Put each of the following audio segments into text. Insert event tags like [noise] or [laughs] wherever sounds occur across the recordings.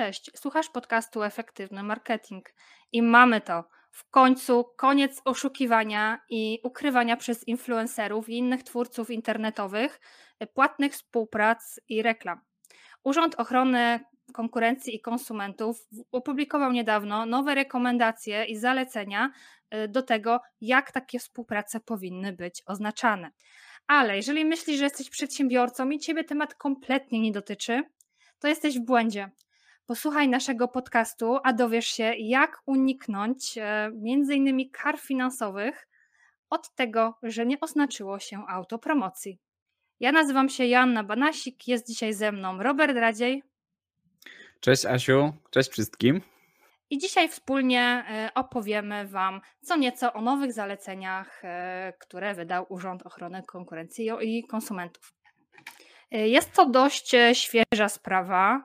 Cześć, słuchasz podcastu Efektywny Marketing i mamy to. W końcu koniec oszukiwania i ukrywania przez influencerów i innych twórców internetowych płatnych współprac i reklam. Urząd Ochrony Konkurencji i Konsumentów opublikował niedawno nowe rekomendacje i zalecenia y, do tego, jak takie współprace powinny być oznaczane. Ale jeżeli myślisz, że jesteś przedsiębiorcą i ciebie temat kompletnie nie dotyczy, to jesteś w błędzie. Posłuchaj naszego podcastu, a dowiesz się, jak uniknąć e, między innymi kar finansowych od tego, że nie oznaczyło się autopromocji. Ja nazywam się Joanna Banasik, jest dzisiaj ze mną Robert Radziej. Cześć Asiu, cześć wszystkim. I dzisiaj wspólnie e, opowiemy Wam co nieco o nowych zaleceniach, e, które wydał Urząd Ochrony Konkurencji i Konsumentów. Jest to dość świeża sprawa.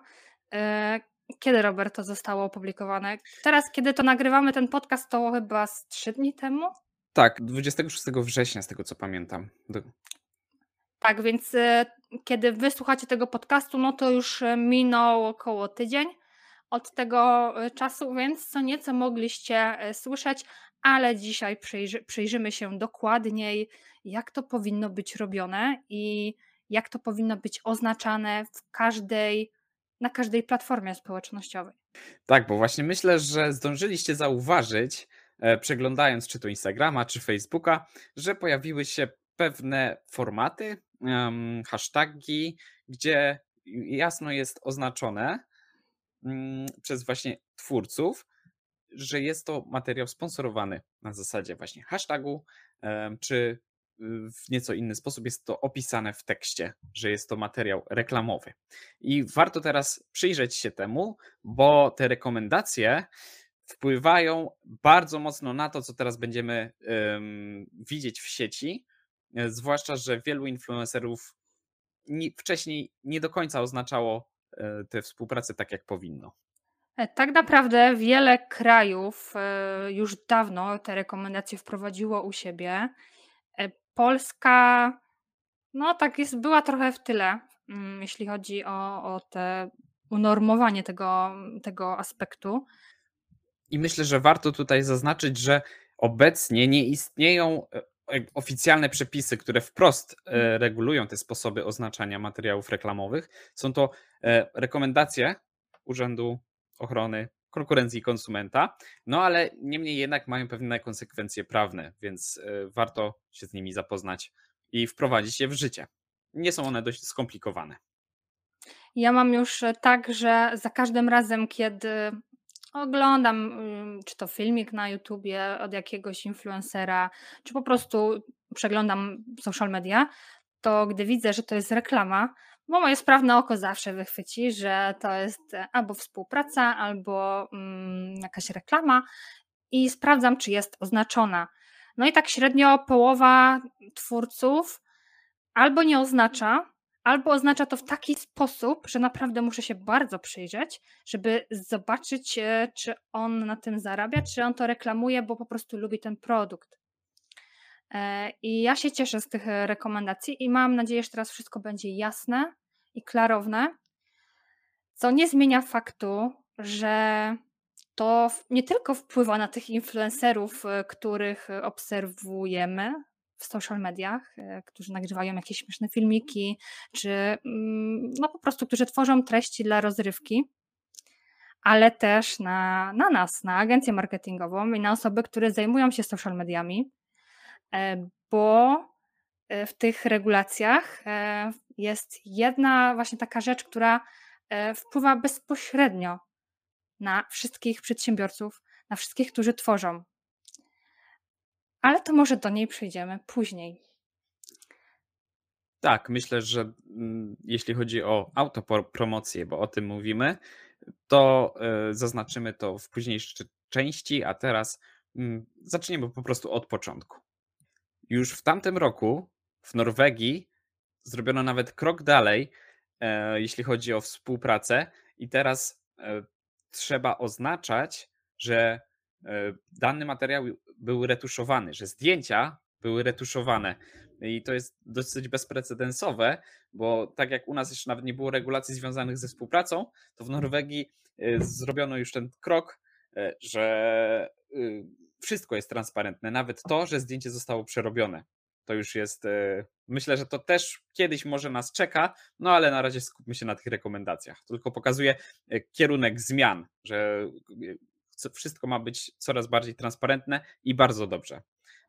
Kiedy, Robert, to zostało opublikowane? Teraz, kiedy to nagrywamy ten podcast, to chyba z trzy dni temu? Tak, 26 września, z tego co pamiętam. Do... Tak, więc e, kiedy wysłuchacie tego podcastu, no to już e, minął około tydzień od tego e, czasu, więc co nieco mogliście słyszeć, ale dzisiaj przyjrzy, przyjrzymy się dokładniej, jak to powinno być robione i jak to powinno być oznaczane w każdej na każdej platformie społecznościowej. Tak, bo właśnie myślę, że zdążyliście zauważyć, e, przeglądając czy to Instagrama, czy Facebooka, że pojawiły się pewne formaty, hasztagi, gdzie jasno jest oznaczone um, przez właśnie twórców, że jest to materiał sponsorowany na zasadzie właśnie hashtagu, czy w nieco inny sposób jest to opisane w tekście, że jest to materiał reklamowy. I warto teraz przyjrzeć się temu, bo te rekomendacje wpływają bardzo mocno na to, co teraz będziemy widzieć w sieci, e, zwłaszcza, że wielu influencerów nie, wcześniej nie do końca oznaczało e, te współprace tak, jak powinno. E, tak naprawdę wiele krajów już dawno te rekomendacje wprowadziło u siebie. Polska, no tak jest, była trochę w tyle, mm, jeśli chodzi o, o te unormowanie tego, tego aspektu. I myślę, że warto tutaj zaznaczyć, że obecnie nie istnieją e, e, oficjalne przepisy, które wprost e, mhm. regulują te sposoby oznaczania materiałów reklamowych. Są to rekomendacje Urzędu Ochrony konkurencji konsumenta, no ale niemniej jednak mają pewne konsekwencje prawne, więc e, warto się z nimi zapoznać i wprowadzić je w życie. Nie są one dość skomplikowane. Ja mam już e, tak, że za każdym razem, kiedy oglądam mm, czy to filmik na YouTubie od jakiegoś influencera, czy po prostu przeglądam social media, to gdy widzę, że to jest reklama, bo moje sprawne oko zawsze wychwyci, że to jest e, albo współpraca, albo mm, jakaś reklama i sprawdzam, czy jest oznaczona. No i tak średnio połowa twórców albo nie oznacza, albo oznacza to w taki sposób, że naprawdę muszę się bardzo przyjrzeć, żeby zobaczyć, e, czy on na tym zarabia, czy on to reklamuje, bo po prostu lubi ten produkt. E, I ja się cieszę z tych e, rekomendacji i mam nadzieję, że teraz wszystko będzie jasne i klarowne, co nie zmienia faktu, że to nie tylko wpływa na tych influencerów, e, których obserwujemy w social mediach, którzy nagrywają jakieś śmieszne filmiki, czy mm, no po prostu, którzy tworzą treści dla rozrywki, ale też na, na nas, na agencję marketingową i na osoby, które zajmują się social mediami bo e, w tych regulacjach e, jest jedna właśnie taka rzecz, która wpływa bezpośrednio na wszystkich przedsiębiorców, na wszystkich, którzy tworzą. Ale to może do niej przejdziemy później. Tak, myślę, że mm, jeśli chodzi o autopromocję, bo o tym mówimy, to zaznaczymy to w późniejszej części, a teraz mm, zaczniemy po prostu od początku. Już w tamtym roku w Norwegii zrobiono nawet krok dalej, e, jeśli chodzi o współpracę, i teraz e, trzeba oznaczać, że e, dany materiał był retuszowany, że zdjęcia były retuszowane. I to jest dosyć bezprecedensowe, bo tak jak u nas jeszcze nawet nie było regulacji związanych ze współpracą, to w Norwegii zrobiono już ten krok, że wszystko jest transparentne, nawet to, że zdjęcie zostało przerobione. To już jest, myślę, że to też kiedyś może nas czeka, no ale na razie skupmy się na tych rekomendacjach. To tylko pokazuje kierunek zmian, że wszystko ma być coraz bardziej transparentne i bardzo dobrze.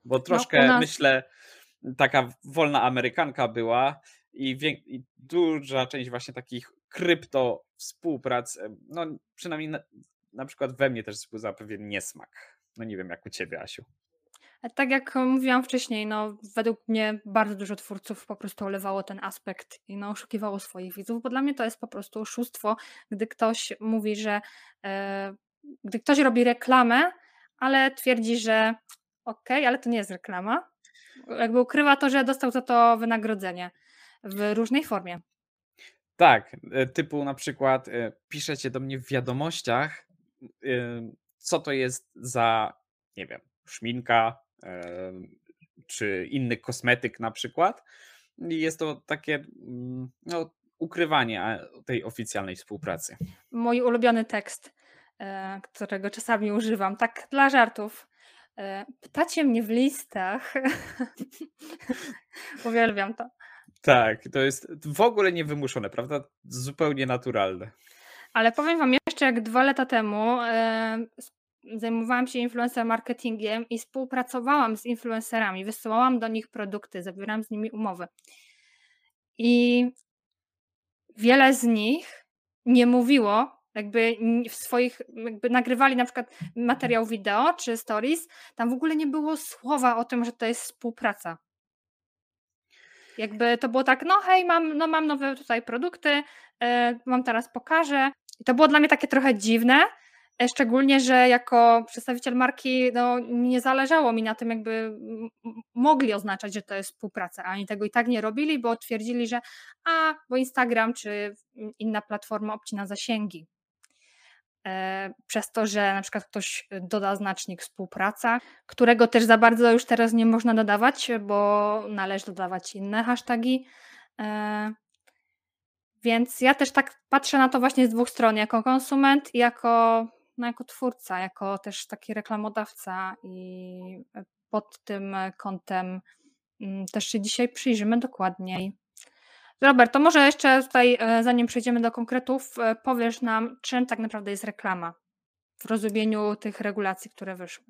Bo no, troszkę no, myślę, taka wolna Amerykanka była i, i duża część właśnie takich krypto współprac, no przynajmniej na, na przykład we mnie też wzbudza pewien niesmak. No nie wiem jak u ciebie, Asiu. Tak jak mówiłam wcześniej, no według mnie bardzo dużo twórców po prostu olewało ten aspekt i no, oszukiwało swoich widzów, bo dla mnie to jest po prostu oszustwo, gdy ktoś mówi, że e, gdy ktoś robi reklamę, ale twierdzi, że okej, okay, ale to nie jest reklama, jakby ukrywa to, że dostał za to wynagrodzenie w różnej formie. Tak, e, typu na przykład e, piszecie do mnie w wiadomościach, e, co to jest za, nie wiem, szminka czy inny kosmetyk na przykład. I jest to takie mm, no, ukrywanie tej oficjalnej współpracy. Mój ulubiony tekst, którego czasami używam, tak dla żartów. E, pytacie mnie w listach. [laughs] Uwielbiam to. Tak, to jest w ogóle niewymuszone, prawda? Zupełnie naturalne. Ale powiem Wam jeszcze, jak dwa lata temu e, zajmowałam się influencer marketingiem i współpracowałam z influencerami, wysyłałam do nich produkty, zawierałam z nimi umowy. I wiele z nich nie mówiło, jakby w swoich, jakby nagrywali na przykład materiał wideo czy stories, tam w ogóle nie było słowa o tym, że to jest współpraca. Jakby to było tak, no hej, mam, no mam nowe tutaj produkty, yy, wam teraz pokażę. I to było dla mnie takie trochę dziwne, e, szczególnie, że jako przedstawiciel marki no, nie zależało mi na tym, jakby mogli oznaczać, że to jest współpraca, a oni tego i tak nie robili, bo twierdzili, że a, bo Instagram czy inna platforma obcina zasięgi. E, przez to, że na przykład ktoś doda znacznik współpraca, którego też za bardzo już teraz nie można dodawać, bo należy dodawać inne hasztagi. E, więc ja też tak patrzę na to właśnie z dwóch stron, jako konsument i jako, no jako twórca, jako też taki reklamodawca i pod tym kątem mm, też się dzisiaj przyjrzymy dokładniej. Robert, to może jeszcze tutaj, e, zanim przejdziemy do konkretów, e, powiesz nam, czym tak naprawdę jest reklama w rozumieniu tych regulacji, które wyszły.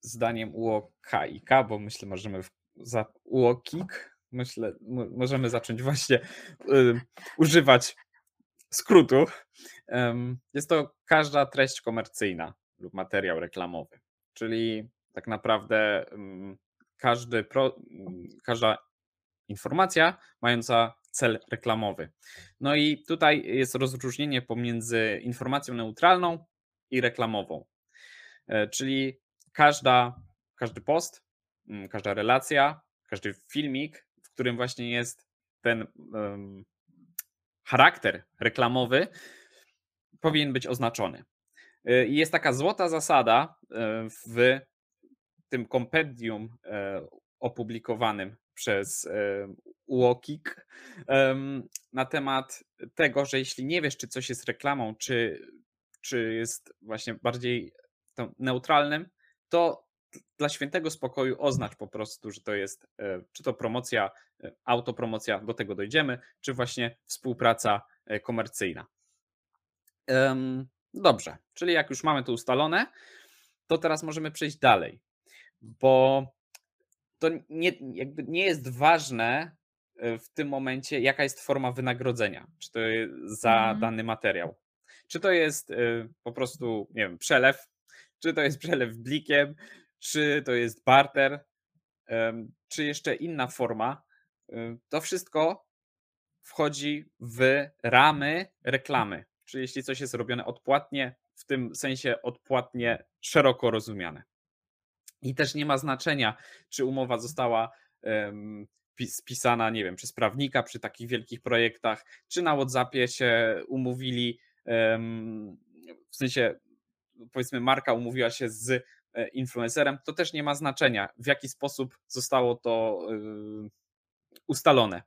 Zdaniem UOKiK, bo myślę, możemy w, za UOKiK, myślę, możemy zacząć właśnie y, używać skrótu. jest to każda treść komercyjna lub materiał reklamowy, czyli tak naprawdę każdy pro, każda informacja mająca cel reklamowy. No i tutaj jest rozróżnienie pomiędzy informacją neutralną i reklamową. E, czyli każda, każdy post, każda relacja, każdy filmik, w którym właśnie jest ten um, charakter reklamowy, powinien być oznaczony. E, I jest taka złota zasada e, w tym kompendium e, opublikowanym przez e, UOKiK na temat tego, że jeśli nie wiesz, czy coś jest reklamą, czy, czy jest właśnie bardziej neutralnym, to dla świętego spokoju oznacz po prostu, że to jest e, czy to promocja, autopromocja, do tego dojdziemy, czy właśnie współpraca komercyjna. Dobrze, czyli jak już mamy to ustalone, to teraz możemy przejść dalej bo to nie, jakby nie jest ważne e, w tym momencie, jaka jest forma wynagrodzenia, czy to jest za mm. dany materiał. Czy to jest e, po prostu, nie wiem, przelew, czy to jest przelew blikiem, czy to jest barter, czy jeszcze inna forma. To wszystko wchodzi w ramy reklamy. Czyli jeśli coś jest robione odpłatnie, w tym sensie odpłatnie szeroko rozumiane. I też nie ma znaczenia, czy umowa została spisana, nie wiem, przez prawnika przy takich wielkich projektach, czy na WhatsAppie się umówili, um, w sensie powiedzmy marka umówiła się z influencerem, to też nie ma znaczenia, w jaki sposób zostało to yy, ustalone.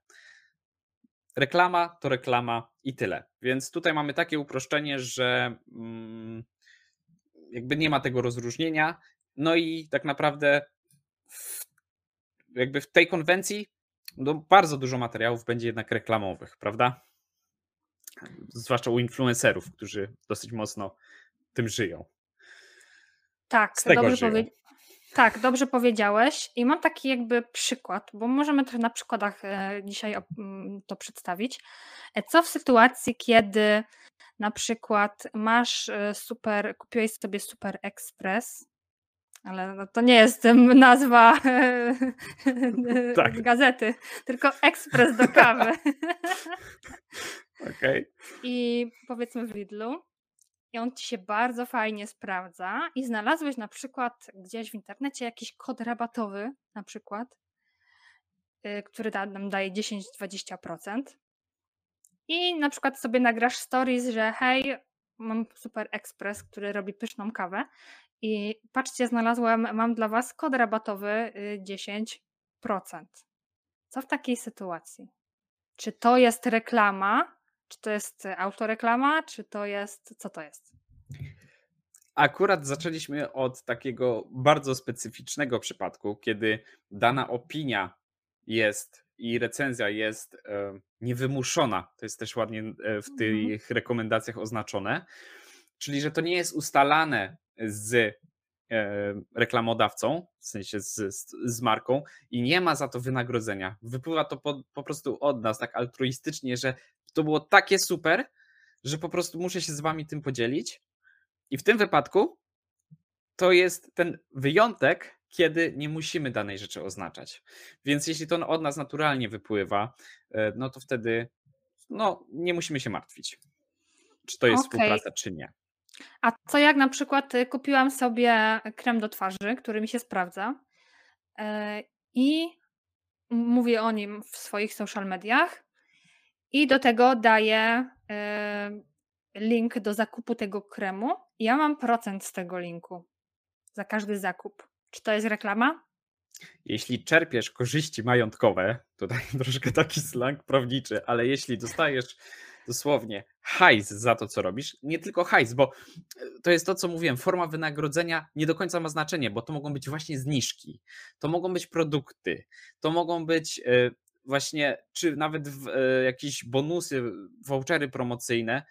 Reklama to reklama i tyle. Więc tutaj mamy takie uproszczenie, że mm, jakby nie ma tego rozróżnienia. No i tak naprawdę w, jakby w tej konwencji no bardzo dużo materiałów będzie jednak reklamowych, prawda? Zwłaszcza u influencerów, którzy dosyć mocno tym żyją. Tak, dobrze, powie... tak, dobrze powiedziałeś. I mam taki jakby przykład, bo możemy trochę na przykładach e, dzisiaj to przedstawić. E, co w sytuacji, kiedy na przykład masz e, super, kupiłeś sobie Super Express, ale no to nie jest [laughs] nazwa [laughs] tak. gazety, tylko ekspres do kawy. [laughs] Okay. I powiedzmy w Lidlu i on ci się bardzo fajnie sprawdza i znalazłeś na przykład gdzieś w internecie jakiś kod rabatowy na przykład, y, który nam daje 10-20% i na przykład sobie nagrasz stories, że hej, mam super ekspres, który robi pyszną kawę i patrzcie, znalazłam, mam dla was kod rabatowy 10%. Y, Co w takiej sytuacji? Czy to jest reklama? Czy to jest autoreklama? Czy to jest. Co to jest? Akurat zaczęliśmy od takiego bardzo specyficznego przypadku, kiedy dana opinia jest i recenzja jest e, niewymuszona. To jest też ładnie e, w mhm. tych rekomendacjach oznaczone. Czyli, że to nie jest ustalane z e, reklamodawcą, w sensie z, z, z, marką i nie ma za to wynagrodzenia. Wypływa to po, po prostu od nas tak altruistycznie, że to było takie super, że po prostu muszę się z wami tym podzielić. I w tym wypadku to jest ten wyjątek, kiedy nie musimy danej rzeczy oznaczać. Więc jeśli to od nas naturalnie wypływa, e, no to wtedy no, nie musimy się martwić, czy to jest okay. współpraca, czy nie. A co jak na przykład y, kupiłam sobie krem do twarzy, który mi się sprawdza e, i mówię o nim w swoich social mediach i do tego daję e, link do zakupu tego kremu. Ja mam procent z tego linku za każdy zakup. Czy to jest reklama? Jeśli czerpiesz korzyści majątkowe, [laughs] tutaj troszkę taki slang prawniczy, ale jeśli dostajesz dosłownie hajs za to, co robisz. Nie tylko hajs, bo e, to jest to, co mówiłem, forma wynagrodzenia nie do końca ma znaczenie, bo to mogą być właśnie zniżki, to mogą być produkty, to mogą być e, właśnie, czy nawet e, jakieś bonusy, vouchery promocyjne.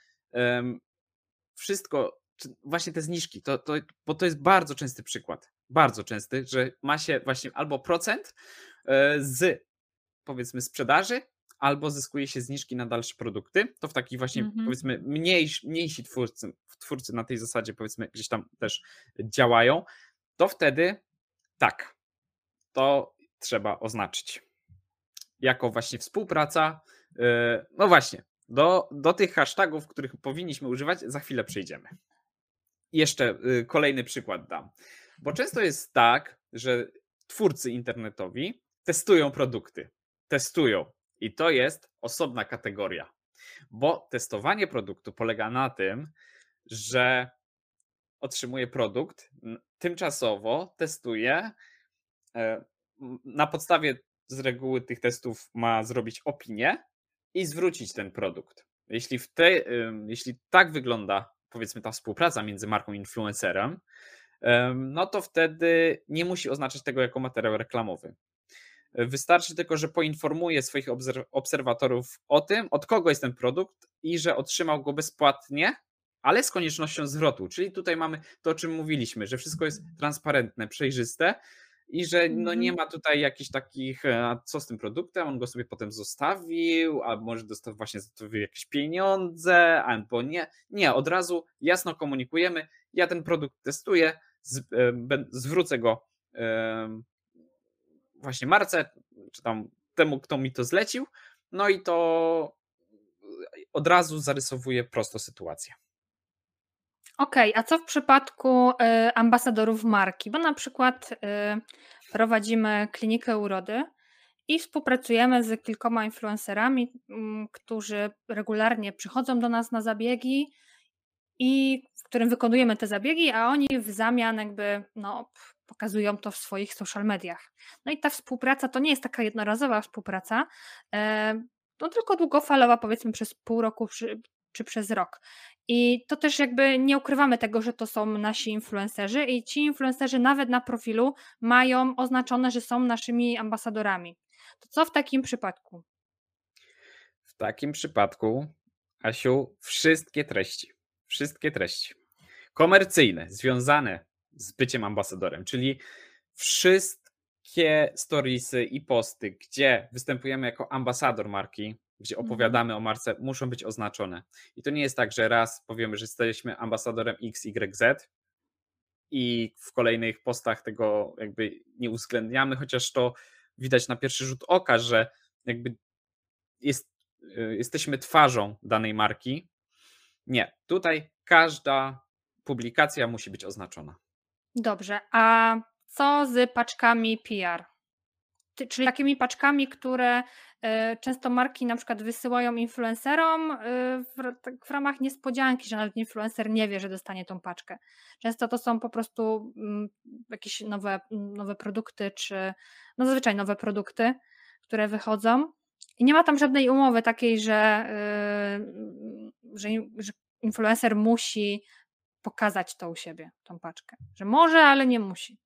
Wszystko, właśnie te zniżki, to, to, bo to jest bardzo częsty przykład, bardzo częsty, że ma się właśnie albo procent z powiedzmy sprzedaży, albo zyskuje się zniżki na dalsze produkty, to w takich właśnie mhm. powiedzmy mniejsi, mniejsi twórcy, twórcy na tej zasadzie powiedzmy gdzieś tam też działają, to wtedy tak, to trzeba oznaczyć. Jako właśnie współpraca, yy, no właśnie, do, do tych hashtagów, których powinniśmy używać, za chwilę przejdziemy. Jeszcze yy, kolejny przykład dam. Bo często jest tak, że twórcy internetowi testują produkty. Testują i to jest osobna kategoria, bo testowanie produktu polega na tym, że otrzymuje produkt, tymczasowo testuje. E, na podstawie z reguły tych testów ma zrobić opinię i zwrócić ten produkt. Jeśli, w te, jeśli tak wygląda, powiedzmy, ta współpraca między marką i influencerem, no to wtedy nie musi oznaczać tego jako materiał reklamowy. Wystarczy tylko, że poinformuje swoich obserwatorów o tym, od kogo jest ten produkt i że otrzymał go bezpłatnie, ale z koniecznością zwrotu. Czyli tutaj mamy to, o czym mówiliśmy, że wszystko jest transparentne, przejrzyste i że no nie mhm. ma tutaj jakichś takich, e, a co z tym produktem, on go sobie potem zostawił, a może dostał właśnie za to jakieś pieniądze, albo nie. Nie, od razu jasno komunikujemy, ja ten produkt testuję, z, e, zwrócę go właśnie Marce, czy tam temu, kto mi to zlecił, no i to od razu zarysowuje prosto sytuację. Okej, okay, a co w przypadku y, ambasadorów marki? Bo na przykład y, prowadzimy klinikę urody i współpracujemy z kilkoma influencerami, y, którzy regularnie przychodzą do nas na zabiegi i którym wykonujemy te zabiegi, a oni w zamian jakby no, pokazują to w swoich social mediach. No i ta współpraca to nie jest taka jednorazowa współpraca, e, no tylko długofalowa, powiedzmy przez pół roku czy przez rok. I to też jakby nie ukrywamy tego, że to są nasi influencerzy i ci influencerzy nawet na profilu mają oznaczone, że są naszymi ambasadorami. To co w takim przypadku? W takim przypadku, Asiu, wszystkie treści, wszystkie treści komercyjne związane z byciem ambasadorem, czyli wszystkie storiesy i posty, gdzie występujemy jako ambasador marki, gdzie mhm. opowiadamy o marce, muszą być oznaczone. I to nie jest tak, że raz powiemy, że jesteśmy ambasadorem XYZ i w kolejnych postach tego jakby nie uwzględniamy, chociaż to widać na pierwszy rzut oka, że jakby jest, y, jesteśmy twarzą danej marki. Nie, tutaj każda publikacja musi być oznaczona. Dobrze, a co z paczkami PR? Czyli takimi paczkami, które często marki na przykład wysyłają influencerom e, w, tak w ramach niespodzianki, że nawet influencer nie wie, że dostanie tą paczkę. Często to są po prostu mm, jakieś nowe, nowe produkty, czy no zazwyczaj nowe produkty, które wychodzą. I nie ma tam żadnej umowy takiej, że, e, że, że influencer musi pokazać to u siebie, tą paczkę. Że może, ale nie musi.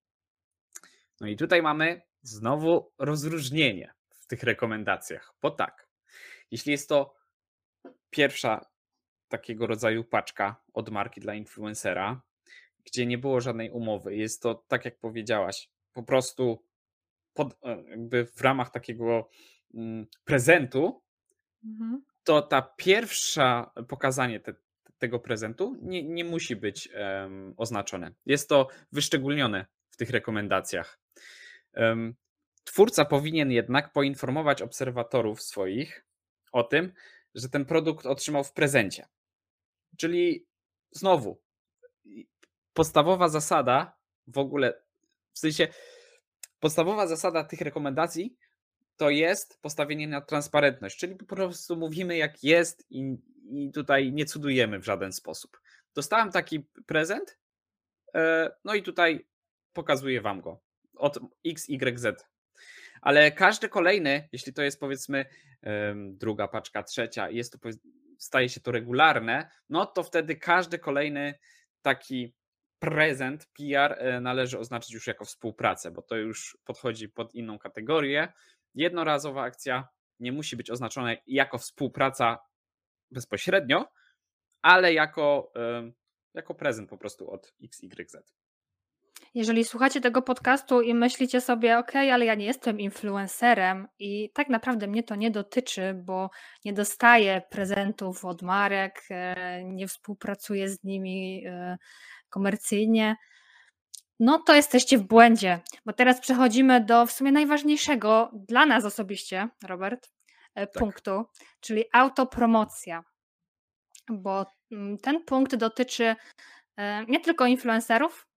No i tutaj mamy znowu rozróżnienie tych rekomendacjach, bo tak, jeśli jest to pierwsza takiego rodzaju paczka od marki dla influencera, gdzie nie było żadnej umowy, jest to tak jak powiedziałaś, po prostu pod, e, jakby w ramach takiego mm, prezentu, mhm. to ta pierwsza pokazanie te, tego prezentu nie, nie musi być um, oznaczone. Jest to wyszczególnione w tych rekomendacjach. Um, twórca powinien jednak poinformować obserwatorów swoich o tym, że ten produkt otrzymał w prezencie. Czyli znowu, podstawowa zasada w ogóle, w sensie podstawowa zasada tych rekomendacji to jest postawienie na transparentność, czyli po prostu mówimy jak jest i, i tutaj nie cudujemy w żaden sposób. Dostałem taki prezent, e, no i tutaj pokazuję Wam go od XYZ. Ale każdy kolejny, jeśli to jest powiedzmy druga paczka, trzecia, jest to, staje się to regularne, no to wtedy każdy kolejny taki prezent PR e, należy oznaczyć już jako współpracę, bo to już podchodzi pod inną kategorię. Jednorazowa akcja nie musi być oznaczona jako współpraca bezpośrednio, ale jako, jako prezent po prostu od XYZ. Jeżeli słuchacie tego podcastu i myślicie sobie, ok, ale ja nie jestem influencerem i tak naprawdę mnie to nie dotyczy, bo nie dostaję prezentów od marek, e, nie współpracuję z nimi e, komercyjnie, no to jesteście w błędzie, bo teraz przechodzimy do w sumie najważniejszego dla nas osobiście, Robert, e, tak. punktu, czyli autopromocja. Bo mm, ten punkt dotyczy nie tylko influencerów,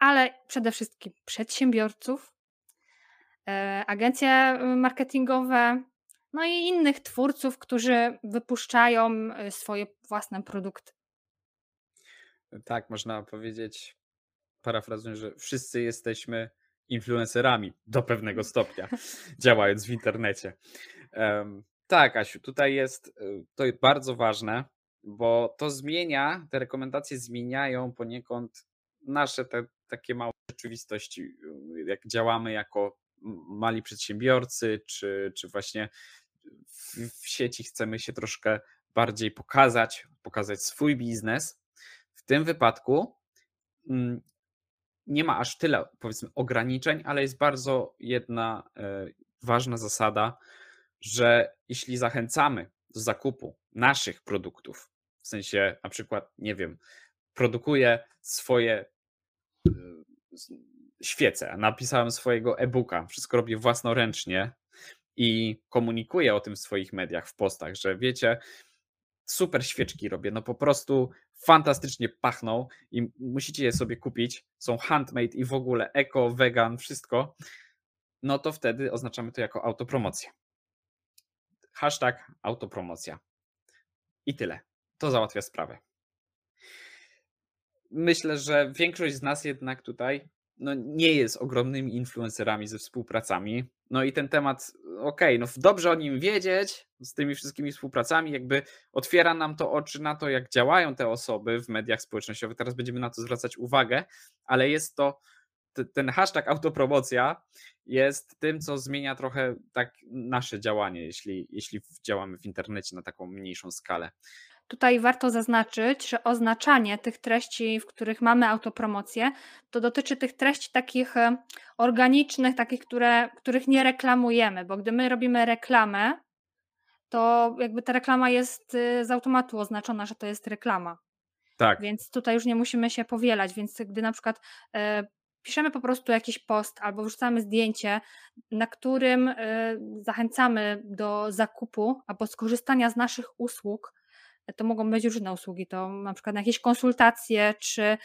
ale przede wszystkim przedsiębiorców, e, agencje y, marketingowe, no i innych twórców, którzy wypuszczają y, swoje własne produkty. Tak, można powiedzieć, parafrazując, że wszyscy jesteśmy influencerami do pewnego stopnia, [laughs] działając w internecie. Um, tak, Asiu, tutaj jest y, to jest bardzo ważne, bo to zmienia, te rekomendacje zmieniają poniekąd nasze te takie małe rzeczywistości, jak działamy jako mali przedsiębiorcy, czy, czy właśnie w, w sieci chcemy się troszkę bardziej pokazać, pokazać swój biznes. W tym wypadku mm, nie ma aż tyle, powiedzmy, ograniczeń, ale jest bardzo jedna e, ważna zasada, że jeśli zachęcamy do zakupu naszych produktów, w sensie na przykład, nie wiem, produkuję swoje świecę, napisałem swojego e-booka, wszystko robię własnoręcznie i komunikuję o tym w swoich mediach, w postach, że wiecie, super świeczki robię, no po prostu fantastycznie pachną i musicie je sobie kupić, są handmade i w ogóle eko, vegan, wszystko, no to wtedy oznaczamy to jako autopromocja. Hashtag autopromocja. I tyle. To załatwia sprawę. Myślę, że większość z nas jednak tutaj no, nie jest ogromnymi influencerami ze współpracami. No i ten temat, okej, okay, no dobrze o nim wiedzieć z tymi wszystkimi współpracami, jakby otwiera nam to oczy na to, jak działają te osoby w mediach społecznościowych. Teraz będziemy na to zwracać uwagę, ale jest to ten hashtag autopromocja jest tym, co zmienia trochę tak nasze działanie, jeśli, jeśli działamy w internecie na taką mniejszą skalę. Tutaj warto zaznaczyć, że oznaczanie tych treści, w których mamy autopromocję, to dotyczy tych treści takich e, organicznych, takich, które, których nie reklamujemy, bo gdy my robimy reklamę, to jakby ta reklama jest y, z automatu oznaczona, że to jest reklama. Tak. Więc tutaj już nie musimy się powielać, więc gdy na przykład e, piszemy po prostu jakiś post albo wrzucamy zdjęcie, na którym e, zachęcamy do zakupu albo skorzystania z naszych usług, to mogą być różne usługi, to na przykład jakieś konsultacje czy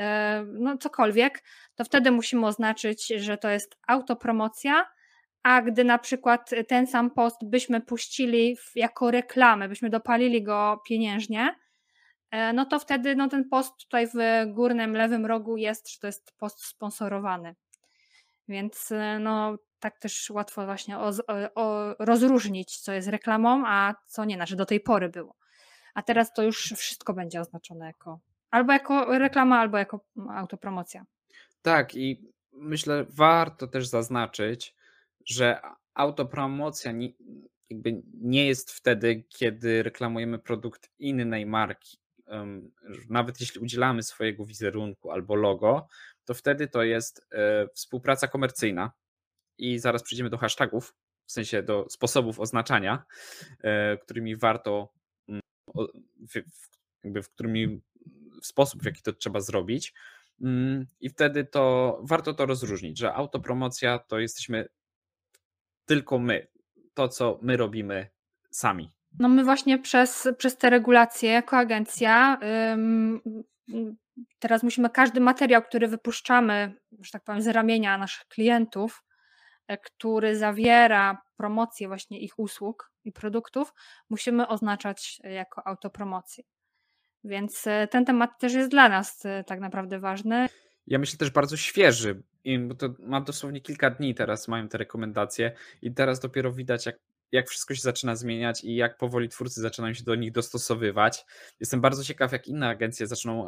e, no cokolwiek, to wtedy musimy oznaczyć, że to jest autopromocja, a gdy na przykład ten sam post byśmy puścili jako reklamę, byśmy dopalili go pieniężnie, e, no to wtedy no ten post tutaj w górnym lewym rogu jest, że to jest post sponsorowany. Więc e, no tak też łatwo właśnie o, o, rozróżnić, co jest reklamą, a co nie, znaczy do tej pory było a teraz to już wszystko będzie oznaczone jako albo jako reklama, albo jako autopromocja. Tak, i myślę, warto też zaznaczyć, że autopromocja nie, jakby nie jest wtedy, kiedy reklamujemy produkt innej marki. Nawet jeśli udzielamy swojego wizerunku albo logo, to wtedy to jest e, współpraca komercyjna. I zaraz przejdziemy do hashtagów, w sensie do sposobów oznaczania, e, którymi warto w, jakby w w sposób, w jaki to trzeba zrobić. Mm, I wtedy to warto to rozróżnić, że autopromocja to jesteśmy tylko my, to co my robimy sami. No my właśnie przez, przez te regulacje jako agencja ym, teraz musimy każdy materiał, który wypuszczamy, że tak powiem, z ramienia naszych klientów, e, który zawiera promocję właśnie ich usług i produktów, musimy oznaczać jako autopromocję. Więc e, ten temat też jest dla nas e, tak naprawdę ważny. Ja myślę też bardzo świeży, bo to ma dosłownie kilka dni teraz mają te rekomendacje i teraz dopiero widać jak, jak wszystko się zaczyna zmieniać i jak powoli twórcy zaczynają się do nich dostosowywać. Jestem bardzo ciekaw jak inne agencje zaczną,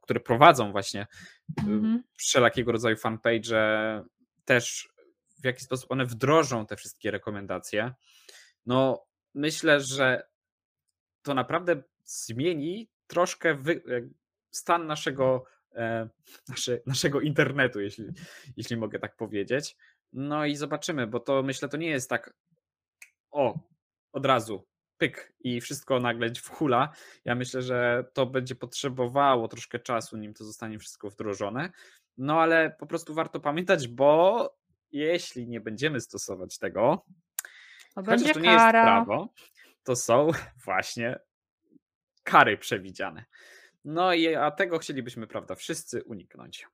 które prowadzą właśnie mm-hmm. wszelakiego rodzaju fanpage też w jaki sposób one wdrożą te wszystkie rekomendacje. No, myślę, że to naprawdę zmieni troszkę wy, stan naszego, e, [laughs] nasze, naszego internetu, jeśli, jeśli mogę tak powiedzieć. No i zobaczymy, bo to myślę, to nie jest tak o, od razu pyk i wszystko nagle w hula. Ja myślę, że to będzie potrzebowało troszkę czasu, nim to zostanie wszystko wdrożone. No ale po prostu warto pamiętać, bo jeśli nie będziemy stosować tego, to będzie to nie kara. jest prawo, to są [laughs] właśnie kary przewidziane. No i a tego chcielibyśmy, prawda, wszyscy uniknąć.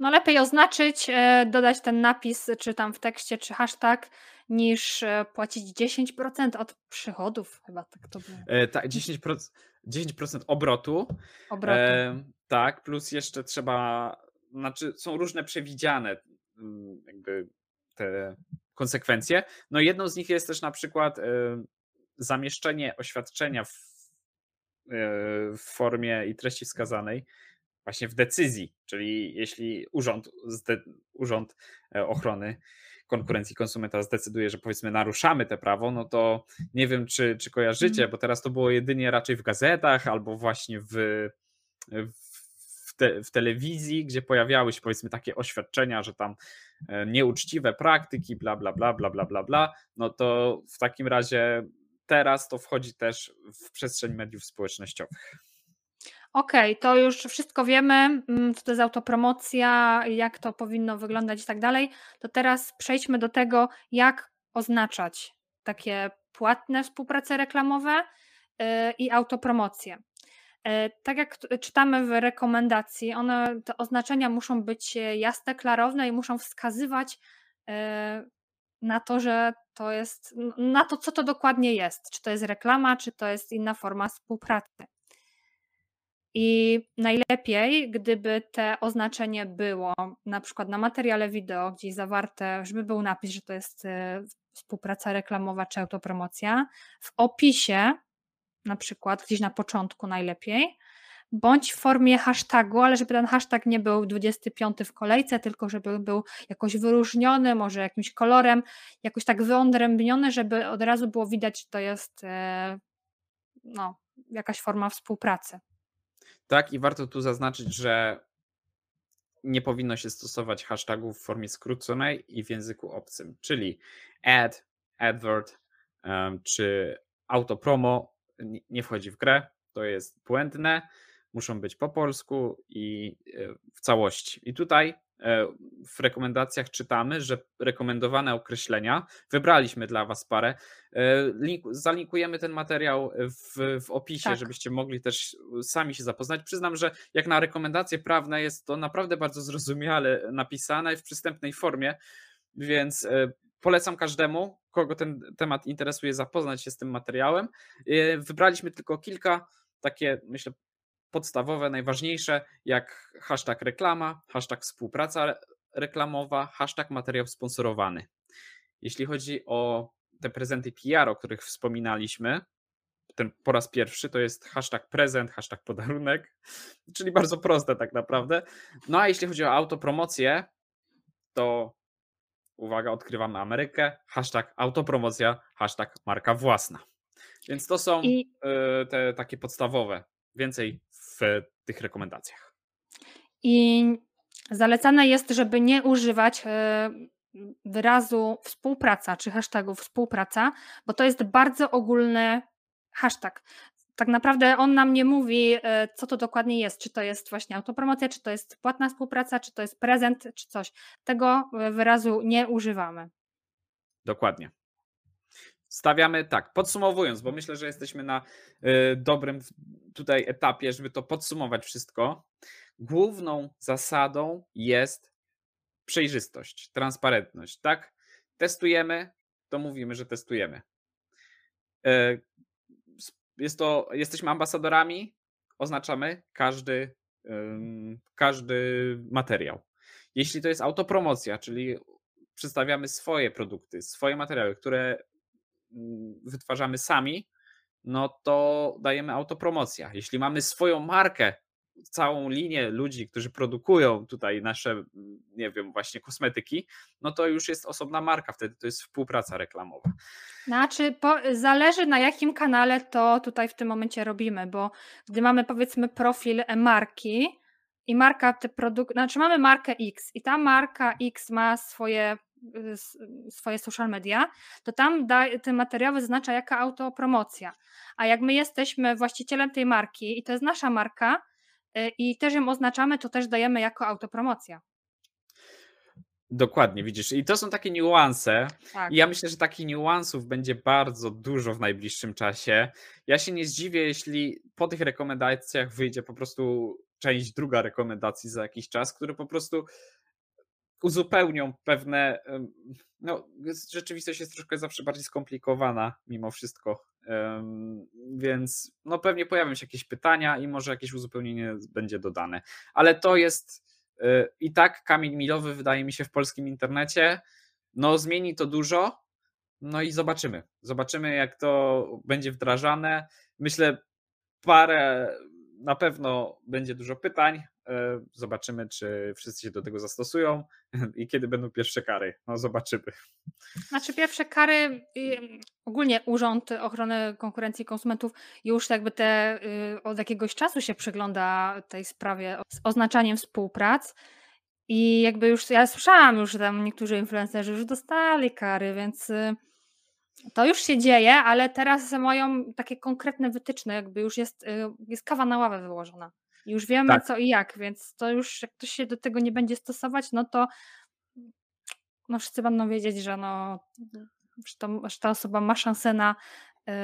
No lepiej oznaczyć, e, dodać ten napis, czy tam w tekście, czy hashtag, niż e, płacić 10% od przychodów, chyba tak to było. E, tak, 10%, 10% obrotu. obrotu. E, tak, plus jeszcze trzeba, znaczy są różne przewidziane mm, jakby te konsekwencje. No jedną z nich jest też na przykład zamieszczenie oświadczenia w, w formie i treści wskazanej właśnie w decyzji, czyli jeśli urząd, urząd e, ochrony konkurencji konsumenta zdecyduje, że powiedzmy naruszamy te prawo, no to nie wiem, czy, czy kojarzycie, mhm. bo teraz to było jedynie raczej w gazetach albo właśnie w, w, te, w telewizji, gdzie pojawiały się powiedzmy takie oświadczenia, że tam e, nieuczciwe praktyki, bla, bla, bla, bla, bla, bla, bla, no to w takim razie teraz to wchodzi też w przestrzeń mediów społecznościowych. Okej, okay, to już wszystko wiemy, mm, co to jest autopromocja, jak to powinno wyglądać i tak dalej. To teraz przejdźmy do tego, jak oznaczać takie płatne współprace reklamowe y, i autopromocje. Y, tak jak czytamy w rekomendacji, one, te oznaczenia muszą być jasne, klarowne i muszą wskazywać y, na to, że to jest, na to, co to dokładnie jest. Czy to jest reklama, czy to jest inna forma współpracy. I najlepiej, gdyby te oznaczenie było na przykład na materiale wideo gdzieś zawarte, żeby był napis, że to jest e, współpraca reklamowa czy autopromocja. W opisie, na przykład gdzieś na początku najlepiej, bądź w formie hashtagu, ale żeby ten hashtag nie był 25 w kolejce, tylko żeby był jakoś wyróżniony, może jakimś kolorem, jakoś tak wyodrębniony, żeby od razu było widać, że to jest e, no, jakaś forma współpracy. Tak, i warto tu zaznaczyć, że nie powinno się stosować hashtagów w formie skróconej i w języku obcym, czyli ad, advert czy autopromo nie wchodzi w grę, to jest błędne muszą być po polsku i e, w całości. I tutaj e, w rekomendacjach czytamy, że rekomendowane określenia, wybraliśmy dla Was parę, e, link, zalinkujemy ten materiał w, w opisie, tak. żebyście mogli też sami się zapoznać. Przyznam, że jak na rekomendacje prawne jest to naprawdę bardzo zrozumiale napisane w przystępnej formie, więc polecam każdemu, kogo ten temat interesuje, zapoznać się z tym materiałem. Wybraliśmy tylko kilka takie, myślę, podstawowe, najważniejsze, jak hashtag reklama, hashtag współpraca reklamowa, hashtag materiał sponsorowany. Jeśli chodzi o te prezenty PR, o których wspominaliśmy, ten po raz pierwszy to jest hashtag prezent, hashtag podarunek, czyli bardzo proste tak naprawdę. No a jeśli chodzi o autopromocję, to uwaga, odkrywamy Amerykę, hashtag autopromocja, hashtag marka własna. Więc to są I... Y, te takie podstawowe. Więcej w tych rekomendacjach. I zalecane jest, żeby nie używać e, wyrazu współpraca czy hashtagu współpraca, bo to jest bardzo ogólny hashtag. Tak naprawdę on nam nie mówi, e, co to dokładnie jest, czy to jest właśnie autopromocja, czy to jest płatna współpraca, czy to jest prezent, czy coś. Tego e, wyrazu nie używamy. Dokładnie. Stawiamy tak, podsumowując, bo myślę, że jesteśmy na y, dobrym tutaj etapie, żeby to podsumować wszystko. Główną zasadą jest przejrzystość, transparentność, tak? Testujemy, to mówimy, że testujemy. Jest to, jesteśmy ambasadorami, oznaczamy każdy, każdy materiał. Jeśli to jest autopromocja, czyli przedstawiamy swoje produkty, swoje materiały, które Mm, wytwarzamy sami, no to dajemy autopromocja. Jeśli mamy swoją markę, całą linię ludzi, którzy produkują tutaj nasze, nie wiem, właśnie kosmetyki, no to już jest osobna marka, wtedy to jest współpraca reklamowa. Znaczy, po, zależy na jakim kanale to tutaj w tym momencie robimy, bo gdy mamy powiedzmy profil marki i marka te produkty, znaczy mamy markę X i ta marka X ma swoje Y, swoje social media, to tam da, te materiały zaznacza jaka autopromocja. A jak my jesteśmy właścicielem tej marki i to jest nasza marka i też ją oznaczamy, to też dajemy jako autopromocja. Dokładnie, widzisz. I to są takie niuanse. Tak. I ja myślę, że takich niuansów będzie bardzo dużo w najbliższym czasie. Ja się nie zdziwię, jeśli po tych rekomendacjach wyjdzie po prostu część druga rekomendacji za jakiś czas, który po prostu uzupełnią pewne. No, rzeczywistość jest troszkę zawsze bardziej skomplikowana mimo wszystko. Więc no, pewnie pojawią się jakieś pytania i może jakieś uzupełnienie będzie dodane. Ale to jest y, i tak kamień milowy, wydaje mi się, w polskim internecie. No, zmieni to dużo. No i zobaczymy. Zobaczymy, jak to będzie wdrażane. Myślę, parę na pewno będzie dużo pytań. E, zobaczymy, czy wszyscy się do tego zastosują [laughs] i kiedy będą pierwsze kary. No, zobaczymy. Znaczy, pierwsze kary, ogólnie Urząd Ochrony Konkurencji i Konsumentów już jakby te y, od jakiegoś czasu się przygląda tej sprawie z oznaczaniem współprac. I jakby już ja słyszałam już, że tam niektórzy influencerzy już dostali kary, więc y, to już się dzieje, ale teraz mają takie konkretne wytyczne, jakby już jest, y, jest kawa na ławę wyłożona. Już wiemy tak. co i jak, więc to już jak ktoś się do tego nie będzie stosować, no to no wszyscy będą wiedzieć, że no że, to, że ta osoba ma szansę na, yy,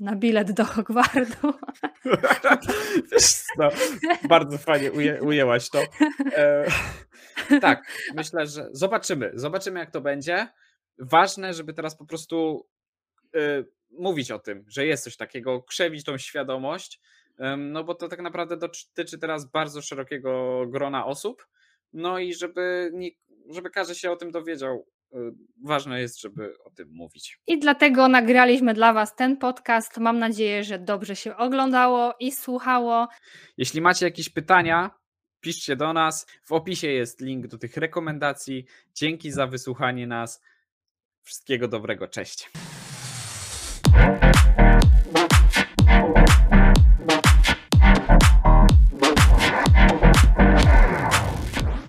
na bilet do Hogwartu. [laughs] no, bardzo fajnie uje, ujęłaś to. E, tak, myślę, że zobaczymy. Zobaczymy, jak to będzie ważne, żeby teraz po prostu y, mówić o tym, że jest coś takiego, krzewić tą świadomość, no bo to tak naprawdę dotyczy teraz bardzo szerokiego grona osób, no i żeby, żeby każdy się o tym dowiedział, y, ważne jest, żeby o tym mówić. I dlatego nagraliśmy dla Was ten podcast. Mam nadzieję, że dobrze się oglądało i słuchało. Jeśli macie jakieś pytania, piszcie do nas. W opisie jest link do tych rekomendacji. Dzięki za wysłuchanie nas. Wszystkiego dobrego. Cześć.